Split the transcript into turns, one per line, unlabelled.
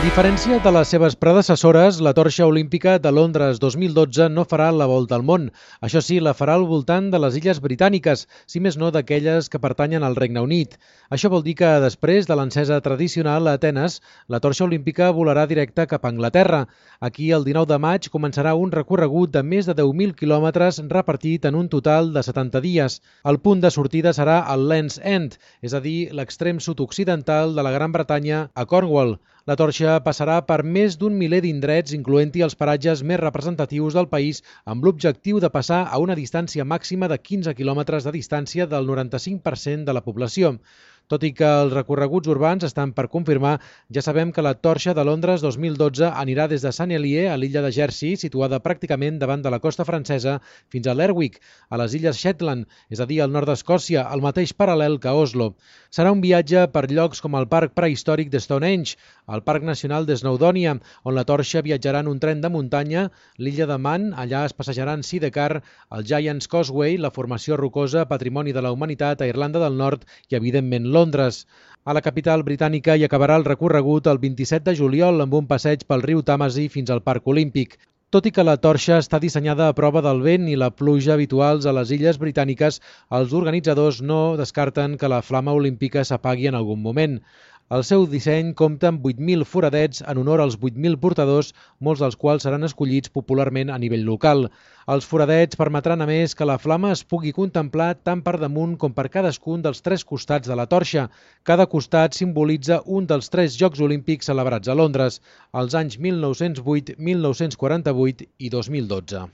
A diferència de les seves predecessores, la torxa olímpica de Londres 2012 no farà la volta al món. Això sí, la farà al voltant de les illes britàniques, si més no d'aquelles que pertanyen al Regne Unit. Això vol dir que després de l'encesa tradicional a Atenes, la torxa olímpica volarà directe cap a Anglaterra. Aquí, el 19 de maig, començarà un recorregut de més de 10.000 quilòmetres repartit en un total de 70 dies. El punt de sortida serà al Land's End, és a dir, l'extrem sud-occidental de la Gran Bretanya a Cornwall. La torxa passarà per més d'un miler d'indrets, incloent-hi els paratges més representatius del país, amb l'objectiu de passar a una distància màxima de 15 quilòmetres de distància del 95% de la població. Tot i que els recorreguts urbans estan per confirmar, ja sabem que la torxa de Londres 2012 anirà des de Sant Helier a l'illa de Jersey, situada pràcticament davant de la costa francesa, fins a l'Erwick, a les illes Shetland, és a dir, al nord d'Escòcia, al mateix paral·lel que Oslo. Serà un viatge per llocs com el Parc Prehistòric de Stonehenge, el Parc Nacional de Snowdonia, on la torxa viatjarà en un tren de muntanya, l'illa de Man, allà es passejarà en Sidecar, el Giants Causeway, la formació rocosa Patrimoni de la Humanitat a Irlanda del Nord i, evidentment, Londres. A la capital britànica hi acabarà el recorregut el 27 de juliol amb un passeig pel riu Tàmesi fins al Parc Olímpic. Tot i que la torxa està dissenyada a prova del vent i la pluja habituals a les illes britàniques, els organitzadors no descarten que la flama olímpica s'apagui en algun moment. El seu disseny compta amb 8.000 foradets en honor als 8.000 portadors, molts dels quals seran escollits popularment a nivell local. Els foradets permetran a més que la flama es pugui contemplar tant per damunt com per cadascun dels tres costats de la torxa. Cada costat simbolitza un dels tres Jocs Olímpics celebrats a Londres, els anys 1908, 1948 i 2012.